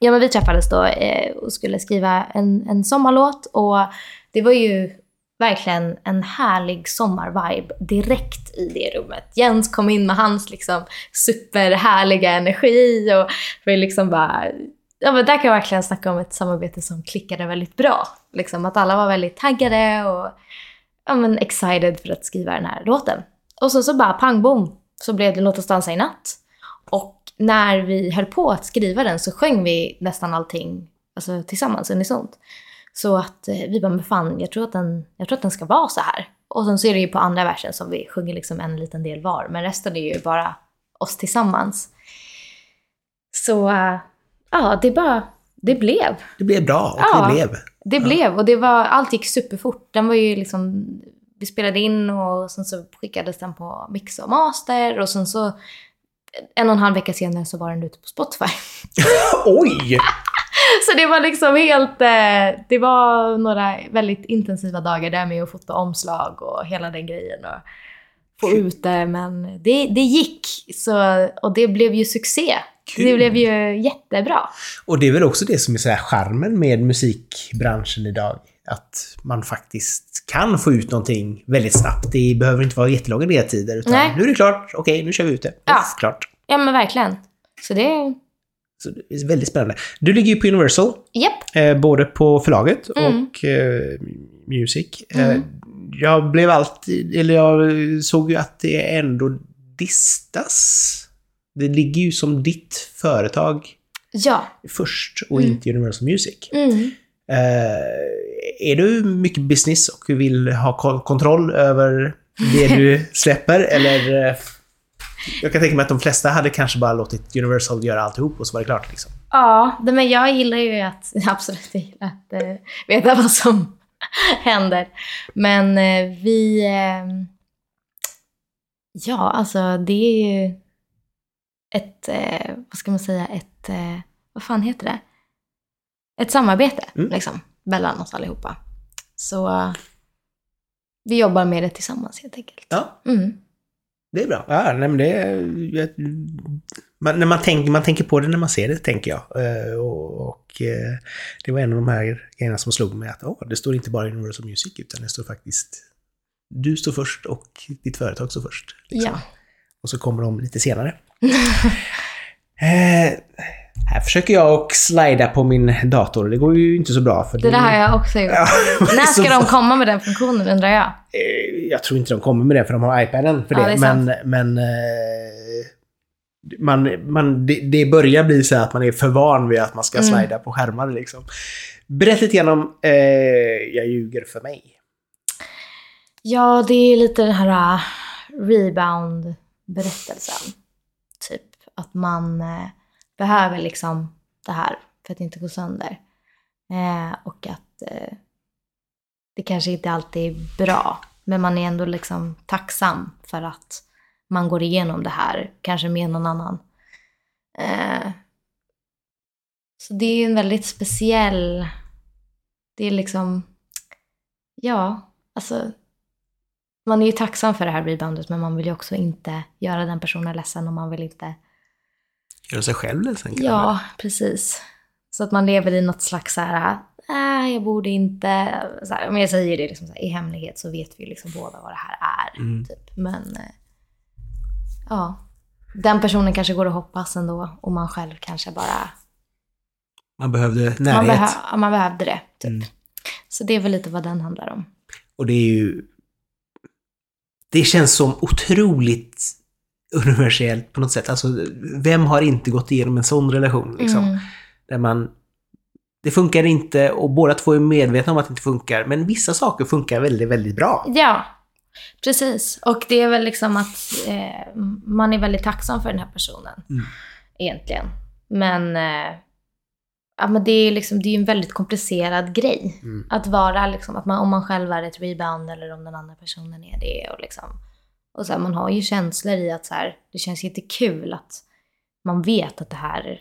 ja men vi träffades då eh, och skulle skriva en, en sommarlåt och det var ju verkligen en härlig sommarvibe direkt i det rummet. Jens kom in med hans liksom superhärliga energi och vi liksom bara, ja men där kan jag verkligen snacka om ett samarbete som klickade väldigt bra. Liksom att alla var väldigt taggade och ja, men excited för att skriva den här låten. Och så, så bara pang bom så blev det Låt oss dansa i natt. Och när vi höll på att skriva den så sjöng vi nästan allting alltså, tillsammans unisont. Så att eh, vi bara, men fan, jag tror, att den, jag tror att den ska vara så här. Och sen så är det ju på andra versen som vi sjunger liksom en liten del var. Men resten är ju bara oss tillsammans. Så eh, ja, det bara, det blev. Det blev bra och Ja. det blev. Det blev och det var, allt gick superfort. Den var ju liksom, vi spelade in och sen så skickades den på mix och master och sen så en och en halv vecka senare så var den ute på Spotify. *laughs* Oj! *laughs* Så det var liksom helt, eh, det var några väldigt intensiva dagar där med att fota omslag och hela den grejen och få ut det. Men det, det gick så, och det blev ju succé. Kul. Det blev ju jättebra. Och det är väl också det som är så här charmen med musikbranschen idag. Att man faktiskt kan få ut någonting väldigt snabbt. Det behöver inte vara jättelånga ledtider. Utan Nej. nu är det klart. Okej, nu kör vi ut det. Ja. Uff, klart. Ja men verkligen. Så det, Så det är väldigt spännande. Du ligger ju på Universal. japp. Eh, både på förlaget Mm. och eh, Music. Eh, Mm. jag blev alltid, eller jag såg ju att det ändå distas. Det ligger ju som ditt företag Ja. först och Mm. inte Universal Music. Eh, är du mycket business och vill ha ko- kontroll över det du *laughs* släpper? eller... Eh, jag kan tänka mig att de flesta hade kanske bara låtit Universal göra alltihop och så var det klart. Liksom. Ja, men jag gillar ju att, *laughs* absolut, jag gillar att eh, veta vad som *laughs* händer. Men eh, vi, eh, ja alltså det är ju ett, eh, vad ska man säga, ett, eh, vad fan heter det? Ett samarbete Mm. liksom, mellan oss allihopa. Så vi jobbar med det tillsammans helt enkelt. Ja, Mm. det är bra. Ja, nej, men det är, jag, man, när man, tänker, man tänker på det när man ser det, tänker jag. Eh, och och eh, det var en av de här grejerna som slog mig att åh, det står inte bara Universal Music, utan det står faktiskt... Du står först och ditt företag står först. liksom. Ja. Och så kommer de lite senare. *laughs* eh, här försöker jag och slida på min dator. Det går ju inte så bra. För Det där har jag också gjort. *laughs* Ja, När ska de komma med den funktionen undrar jag? Eh, Jag tror inte de kommer med det för de har iPaden för Ja, det. det är men men eh, man, man, det, det börjar bli så att man är för van vid att man ska Mm. slida på skärmar. Liksom. Berätta lite grann om eh, Jag ljuger för mig. Ja, det är lite den här uh, rebound-berättelsen. Typ att man eh, behöver liksom det här för att inte gå sönder. Eh, och att eh, det kanske inte alltid är bra, men man är ändå liksom tacksam för att man går igenom det här, kanske med någon annan. Eh, så det är en väldigt speciell... Det är liksom... Ja, alltså man är ju tacksam för det här reboundet men man vill ju också inte göra den personen ledsen och man vill inte... Gör sig själv ledsen kanske? Ja, precis. Så att man lever i något slags så här, nej jag borde inte... Här, men jag säger det liksom så här, i hemlighet så vet vi liksom båda vad det här är. Mm. Typ. Men eh, ja, den personen kanske går och hoppas ändå och man själv kanske bara... Man behövde Man, närhet. behö, ja, man behövde det. Typ. Mm. Så det är väl lite vad den handlar om. Och det är ju... Det känns som otroligt universellt på något sätt. Alltså, vem har inte gått igenom en sån relation? Liksom? Mm. Där man... Det funkar inte och båda två är medvetna om att det inte funkar. Men vissa saker funkar väldigt, väldigt bra. Ja, precis. Och det är väl liksom att eh, man är väldigt tacksam för den här personen. Mm. Egentligen. Men, eh, ja, men det är liksom, det är ju en väldigt komplicerad grej. Mm. Att vara liksom, att man, om man själv är ett rebound eller om den andra personen är det. Och, liksom, och så här, man har ju känslor i att så här, det känns jättekul att man vet att det här,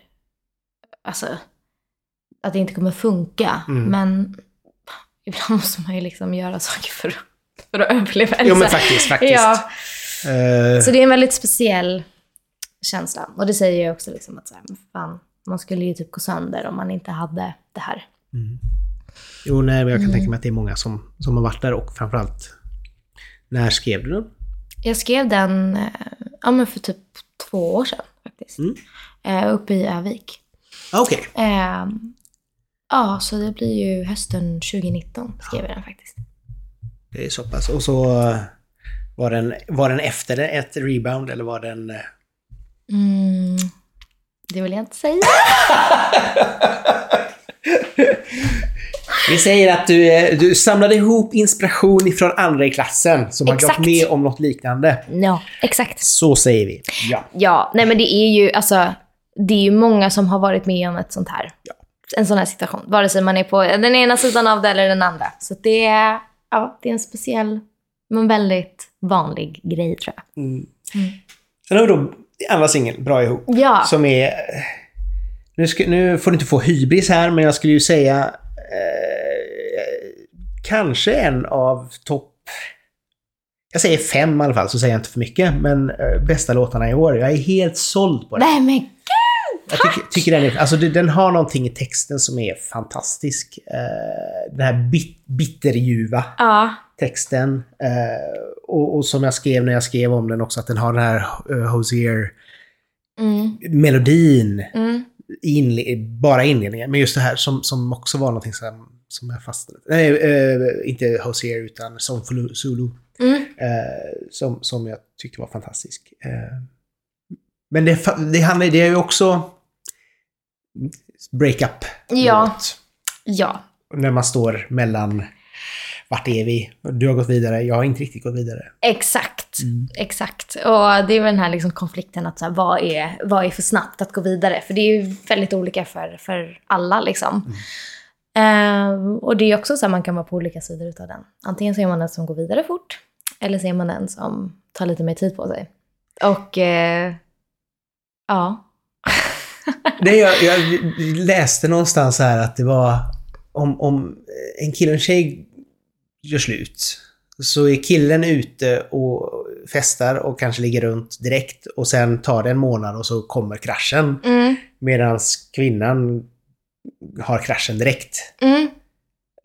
alltså, att det inte kommer funka. Mm. Men *laughs* ibland måste man ju liksom göra saker för, att- för att överleva. Jo men faktiskt, *laughs* faktiskt. Ja, Eh, så det är en väldigt speciell känsla. Och det säger jag också liksom att så här, fan, man skulle ju typ gå sönder om man inte hade det här. Mm. Jo, nej, men jag kan Mm. tänka mig att det är många som, som har varit där och framförallt... När skrev du den? Jag skrev den eh, ja, men för typ två år sedan faktiskt. Mm. Eh, uppe i Övik. Ah, Okej. Eh, ja, så det blir ju hösten 2019 skrev jag den faktiskt. Det är så pass. Och så eh, var den, var den efter ett rebound eller var den... Mm, det vill jag inte säga. *laughs* *laughs* Vi säger att du, du samlade ihop inspiration ifrån andra i klassen som har Exakt. gått med om något liknande. Ja, exakt. Så säger vi. Ja. Ja, nej men det är ju alltså, det är ju många som har varit med om ett sånt här, Ja. en sån här situation. Vare sig man är på den ena sidan av det eller den andra. Så det är, ja, det är en speciell, men väldigt vanlig grej tror jag. Mm. Mm. Sen har vi då andra singeln, Bra ihop. Ja, Som är... Nu, ska, nu får du inte få hybris här, men jag skulle ju säga... Eh, kanske en av topp... Jag säger fem i alla fall, så säger jag inte för mycket. Men eh, bästa låtarna i år. Jag är helt såld på den. nej men Jag tycker, tycker den, är, alltså den har någonting i texten som är fantastisk. Eh, den här bit, bitterljuva ja. texten. Eh, och, och som jag skrev när jag skrev om den också, att den har den här uh, Hosier-melodin. Mm, mm. inle- bara inledningen. Men just det här som, som också var någonting som, som jag fastnade Nej, eh, inte Hosier utan for Zulu. Mm. Eh, som, som jag tyckte var fantastisk. Eh, men det, det handlar det är ju också breakup. Ja. Ja, När man står mellan vart är vi? Du har gått vidare, jag har inte riktigt gått vidare. exakt. Mm. Exakt. Och det är väl den här liksom konflikten att så här, vad, är, vad är för snabbt att gå vidare? För det är ju väldigt olika för, för alla liksom. Eh, och det är också så att man kan vara på olika sidor utav den. Antingen så är man den som går vidare fort, eller så är man den som tar lite mer tid på sig. Och eh, ja. *laughs* Nej, jag, jag läste någonstans här att det var om, om en kille och en tjej gör slut så är killen ute och festar och kanske ligger runt direkt och sen tar det en månad och så kommer kraschen. Mm, Medan kvinnan har kraschen direkt. mm.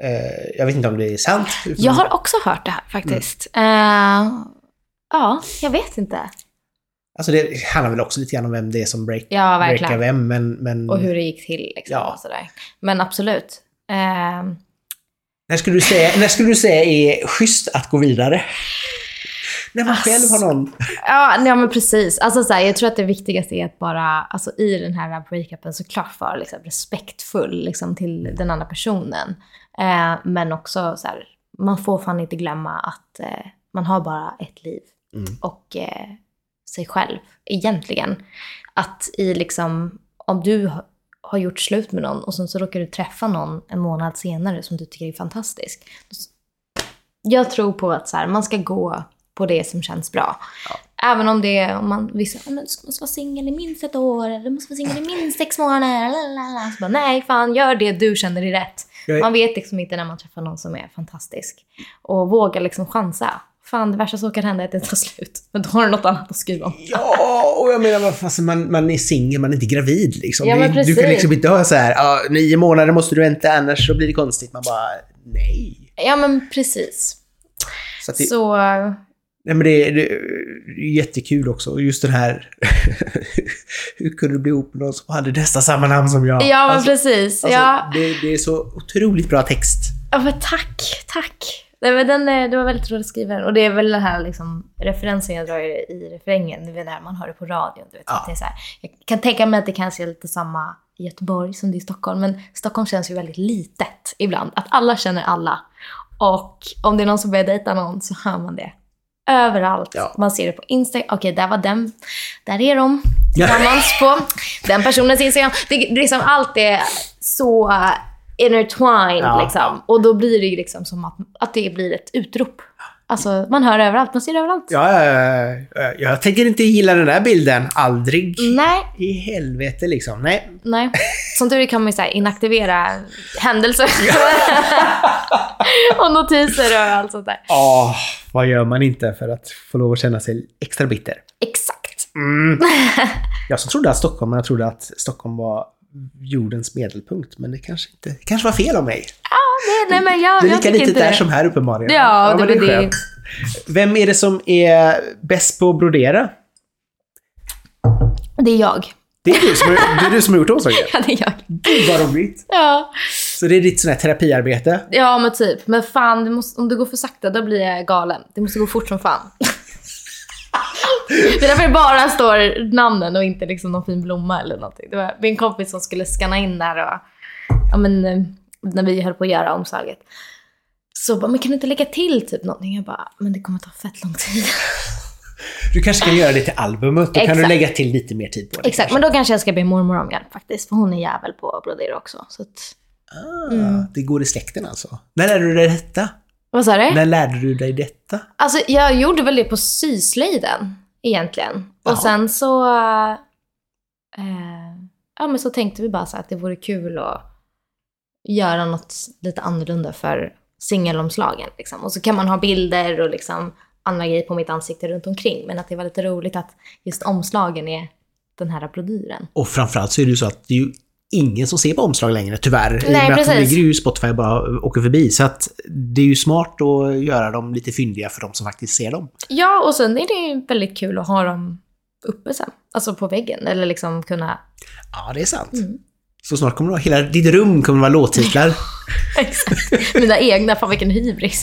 Eh, jag vet inte om det är sant. Jag har också hört det här faktiskt. Eh, ja, jag vet inte. Alltså det handlar väl också lite grann om vem det är som break, Ja, breakar vem, men... men Och hur det gick till. Liksom, Ja. och sådär. Men absolut. Ehm, när, skulle du säga, när skulle du säga är schysst att gå vidare? När man själv har någon... Ja, nej, men precis. Alltså, så här, jag tror att det viktigaste är att bara, alltså, i den här breakupen såklart vara liksom, respektfull liksom, till den andra personen. Eh, men också så här, man får fan inte glömma att eh, man har bara ett liv. Mm. Och eh, sig själv, egentligen. Att i liksom, om du ha- har gjort slut med någon och sen så råkar du träffa någon en månad senare som du tycker är fantastisk. Jag tror på att så här, man ska gå på det som känns bra. Även om det är, om man, vissa, "Ja, du måste vara singel i minst ett år, eller du måste vara singel i minst sex månader, lalala." så bara, nej fan gör det du känner är rätt. Är- Man vet liksom inte när man träffar någon som är fantastisk. Och våga liksom chansa. Fan, det värsta som kan hända är att det tar slut. Men då har du något annat att skriva om. Ja, och jag menar, vad fan, alltså, man, man är singel, man är inte gravid liksom. Ja, Det- du kan liksom inte ha så här, ja, nio månader måste du vänta, annars så blir det konstigt. Man bara, nej. Ja, men precis. Så det, Så, nej, men det, det är jättekul också. Just den här, *laughs* hur kunde du bli ihop med någon som hade nästa samma namn som jag? ja men Alltså, precis. alltså, ja. det, det är så otroligt bra text. ja, men tack, tack. Nej, men den, det var väldigt roligt att skriva den. Och det är väl den här liksom, referensen jag drar i, refrängen. Det är när man hör det på radion. Du vet, Ja. det är så här, jag kan tänka mig att det kanske är lite samma i Göteborg som det är i Stockholm. Men Stockholm känns ju väldigt litet ibland. Att alla känner alla. Och om det är någon som börjar dejta någon så hör man det. Överallt. Ja. Man ser det på Instagram. Okej, där var den. Där är de tillsammans på den personens Instagram. Det, det är liksom allt är så uh, intertwined Ja. liksom. Och då blir det liksom som att, att det blir ett utrop. Alltså, man hör överallt, man ser överallt. Ja, ja, ja, ja, jag tänker inte gilla den där bilden. Aldrig Nej, i helvete liksom. Nej. nej. Som tur är kan man ju inaktivera händelser. *laughs* och notiser och allt sånt där. Åh, vad gör man inte för att få lov att känna sig extra bitter? Exakt. Mm. *laughs* Jag som trodde att Stockholm, jag trodde att Stockholm var jordens medelpunkt, men det kanske inte, det kanske var fel av mig. Det, nej, men jag, Det är jag lika tycker litet inte där det. som här uppenbarligen. Ja, det var är det. skönt. Vem är det som är bäst på att brodera? Det är jag. Det är du som, det är du som har gjort omslaget. *laughs* Ja, det är jag. Gud vad roligt. Ja. Så det är ditt sån här terapiarbete. Ja, men typ. Men fan, det måste, om det går för sakta då blir jag galen. Det måste gå fort som fan. Det är därför det bara står namnen och inte liksom någon fin blomma eller någonting. Det var min kompis som skulle scanna in där och, ja men, eh, när vi höll på att göra omslaget. Så bara, men kan du inte lägga till typ någonting? Jag bara, men det kommer ta fett lång tid. Du kanske kan göra det till albumet. Då kan du lägga till lite mer tid på det. Exakt, men då kanske jag ska be mormor om hjälp faktiskt. För hon är jävel på att brodera också. Så att, Ah, Det går i släkten alltså. När lärde du dig detta? vad sa du? När lärde du dig detta? Alltså jag gjorde väl det på syslöjden egentligen. Jaha. Och sen så... Eh, ja men så tänkte vi bara så att det vore kul att göra något lite annorlunda för singelomslagen. Liksom. Och så kan man ha bilder och liksom andra grejer på mitt ansikte runt omkring. Men att det var lite roligt att just omslagen är den här brodyren. Och framförallt så är det ju så att det är ju ingen som ser på omslag längre, tyvärr. Nej, med att de precis. ligger ju Spotify och bara åker förbi. Så att det är ju smart att göra dem lite fyndiga för de som faktiskt ser dem. Ja, och sen är det ju väldigt kul att ha dem uppe sen. Alltså på väggen. Eller liksom kunna... Ja, det är sant. Mm. Så snart kommer du ha, hela ditt rum kommer vara låttitlar. *laughs* Exakt. Mina egna. Fan vilken hybris.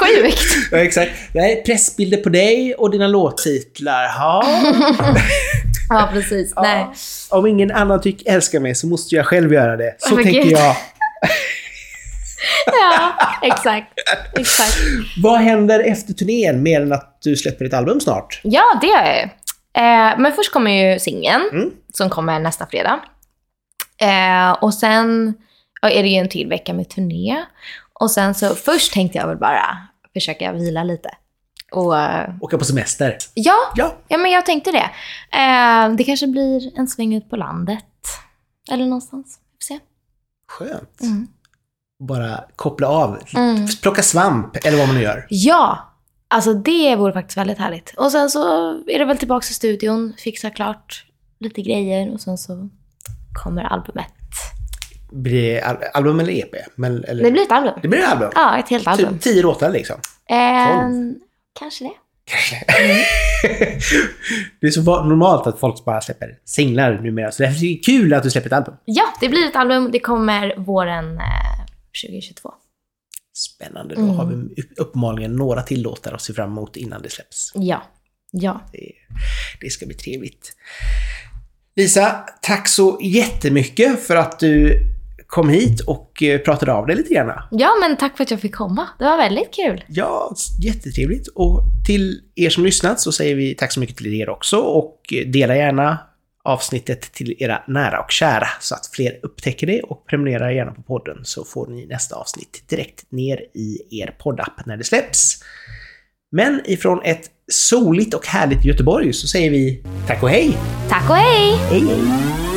Sjukt. ja, exakt. Nej, pressbilder på dig och dina låttitlar. Ja. *laughs* Ja, precis. Nej. Om ingen annan tycker älskar mig så måste jag själv göra det. Så Men tänker gud. jag. Ja, exakt. Exakt. Vad händer efter turnén mer än att du släpper ett album snart? Ja, det gör jag ju. Eh, men först kommer ju singeln, Mm. som kommer nästa fredag. Eh, och sen ja, är det ju en till vecka med turné. Och sen så, först tänkte jag väl bara försöka vila lite. Och eh, Åka på semester? ja, Ja. ja, men jag tänkte det. Eh, det kanske blir en sväng ut på landet. Eller någonstans. Vi får se. Skönt. Mm. Bara koppla av. Mm. Plocka svamp, eller vad man nu gör. Ja, alltså det vore faktiskt väldigt härligt. Och sen så är det väl tillbaka till studion, fixa klart lite grejer och sen så kommer albumet. Blir det al- album eller EP? Men, eller, Det blir ett album. det blir ett album? Ja, ett helt album. Typ tio låtar liksom? Eh, tolv. kanske det. *laughs* Det är så normalt att folk bara släpper singlar numera, så det är kul att du släpper ett album. Ja, det blir ett album. Det kommer våren eh, 2022. Spännande. Då har vi upp- uppenbarligen några till låtar att se fram emot innan det släpps. Ja. Ja. Det, det ska bli trevligt. Lisa, tack så jättemycket för att du kom hit och eh, pratade av dig lite grann. Ja, men tack för att jag fick komma. Det var väldigt kul. Ja, jättetrevligt. Och till er som lyssnat så säger vi tack så mycket till er också och dela gärna avsnittet till era nära och kära så att fler upptäcker det och prenumerera gärna på podden så får ni nästa avsnitt direkt ner i er poddapp när det släpps. Men ifrån ett soligt och härligt Göteborg så säger vi tack och hej! Tack och hej! Hej hej!